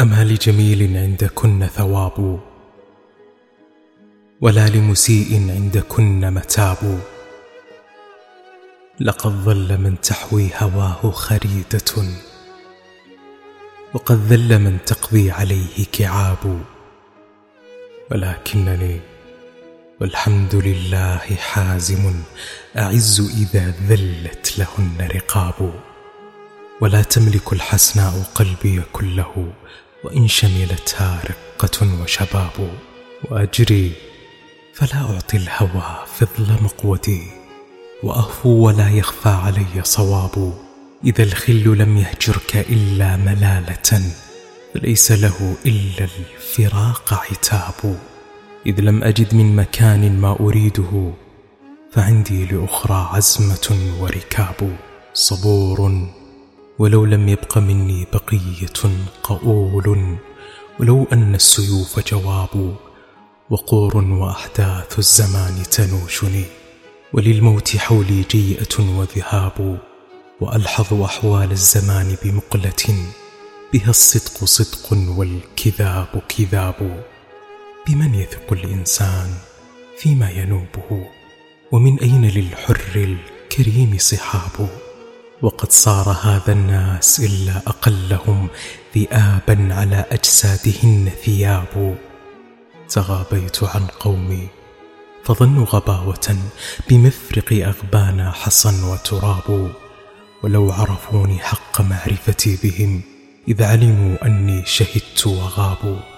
أما لجميل عندكن ثواب؟ ولا لمسيء عندكن متاب؟ لقد ظل من تحوي هواه خريدة وقد ذل من تقضي عليه كعاب. ولكنني والحمد لله حازم أعز إذا ذلت لهن رقاب. ولا تملك الحسناء قلبي كله وإن شملتها رقة وشباب وأجري فلا أعطي الهوى فضل مقودي وأهفو ولا يخفى علي صواب إذا الخل لم يهجرك إلا ملالة فليس له إلا الفراق عتاب إذ لم أجد من مكان ما أريده فعندي لأخرى عزمة وركاب صبور ولو لم يبق مني بقية قؤول ولو أن السيوف جواب وقور وأحداث الزمان تنوشني وللموت حولي جيئة وذهاب وألحظ أحوال الزمان بمقلة بها الصدق صدق والكذاب كذاب. بمن يثق الإنسان فيما ينوبه؟ ومن أين للحر الكريم صحاب وقد صار هذا الناس إلا أقلهم ذئابا على أجسادهن ثياب. تغابيت عن قومي. فظنوا غباوة بمفرق أغبانا حصن وتراب. ولو عرفوني حق معرفتي بهم إذ علموا أني شهدت وغابوا.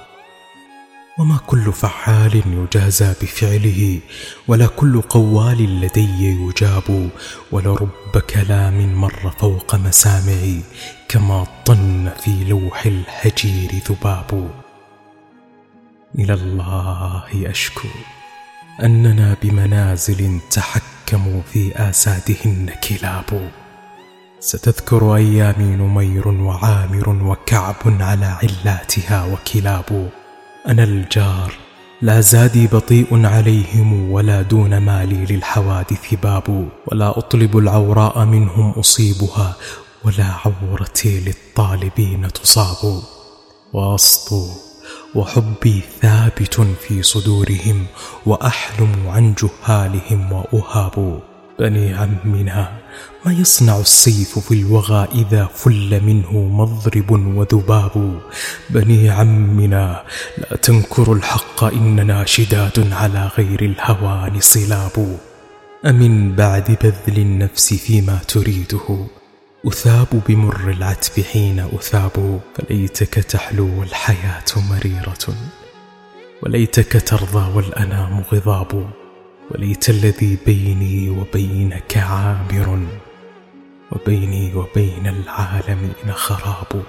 وما كل فعال يجازى بفعله ولا كل قوال لدي يجاب ولرب كلام مر فوق مسامعي كما طن في لوح الهجير ذباب. إلى الله أشكو أننا بمنازل تحكموا في آسادهن كلاب ستذكر أيامي نمير وعامر وكعب على علاتها وكلاب. أنا الجار لا زادي بطيء عليهم ولا دون مالي للحوادث باب ولا أطلب العوراء منهم أصيبها ولا عورتي للطالبين تصاب. وأسطو وحبي ثابت في صدورهم وأحلم عن جهالهم وأهاب. بني عمنا ما يصنع السيف في الوغى إذا فل منه مضرب وذباب. بني عمنا لا تنكروا الحق إننا شداد على غير الهوان صلاب أمن بعد بذل النفس فيما تريده. أثاب بمر العتب حين أثاب. فليتك تحلو والحياة مريرة. وليتك ترضى والأنام غضاب. وليت الذي بيني وبينك عابر وبيني وبين العالمين خراب.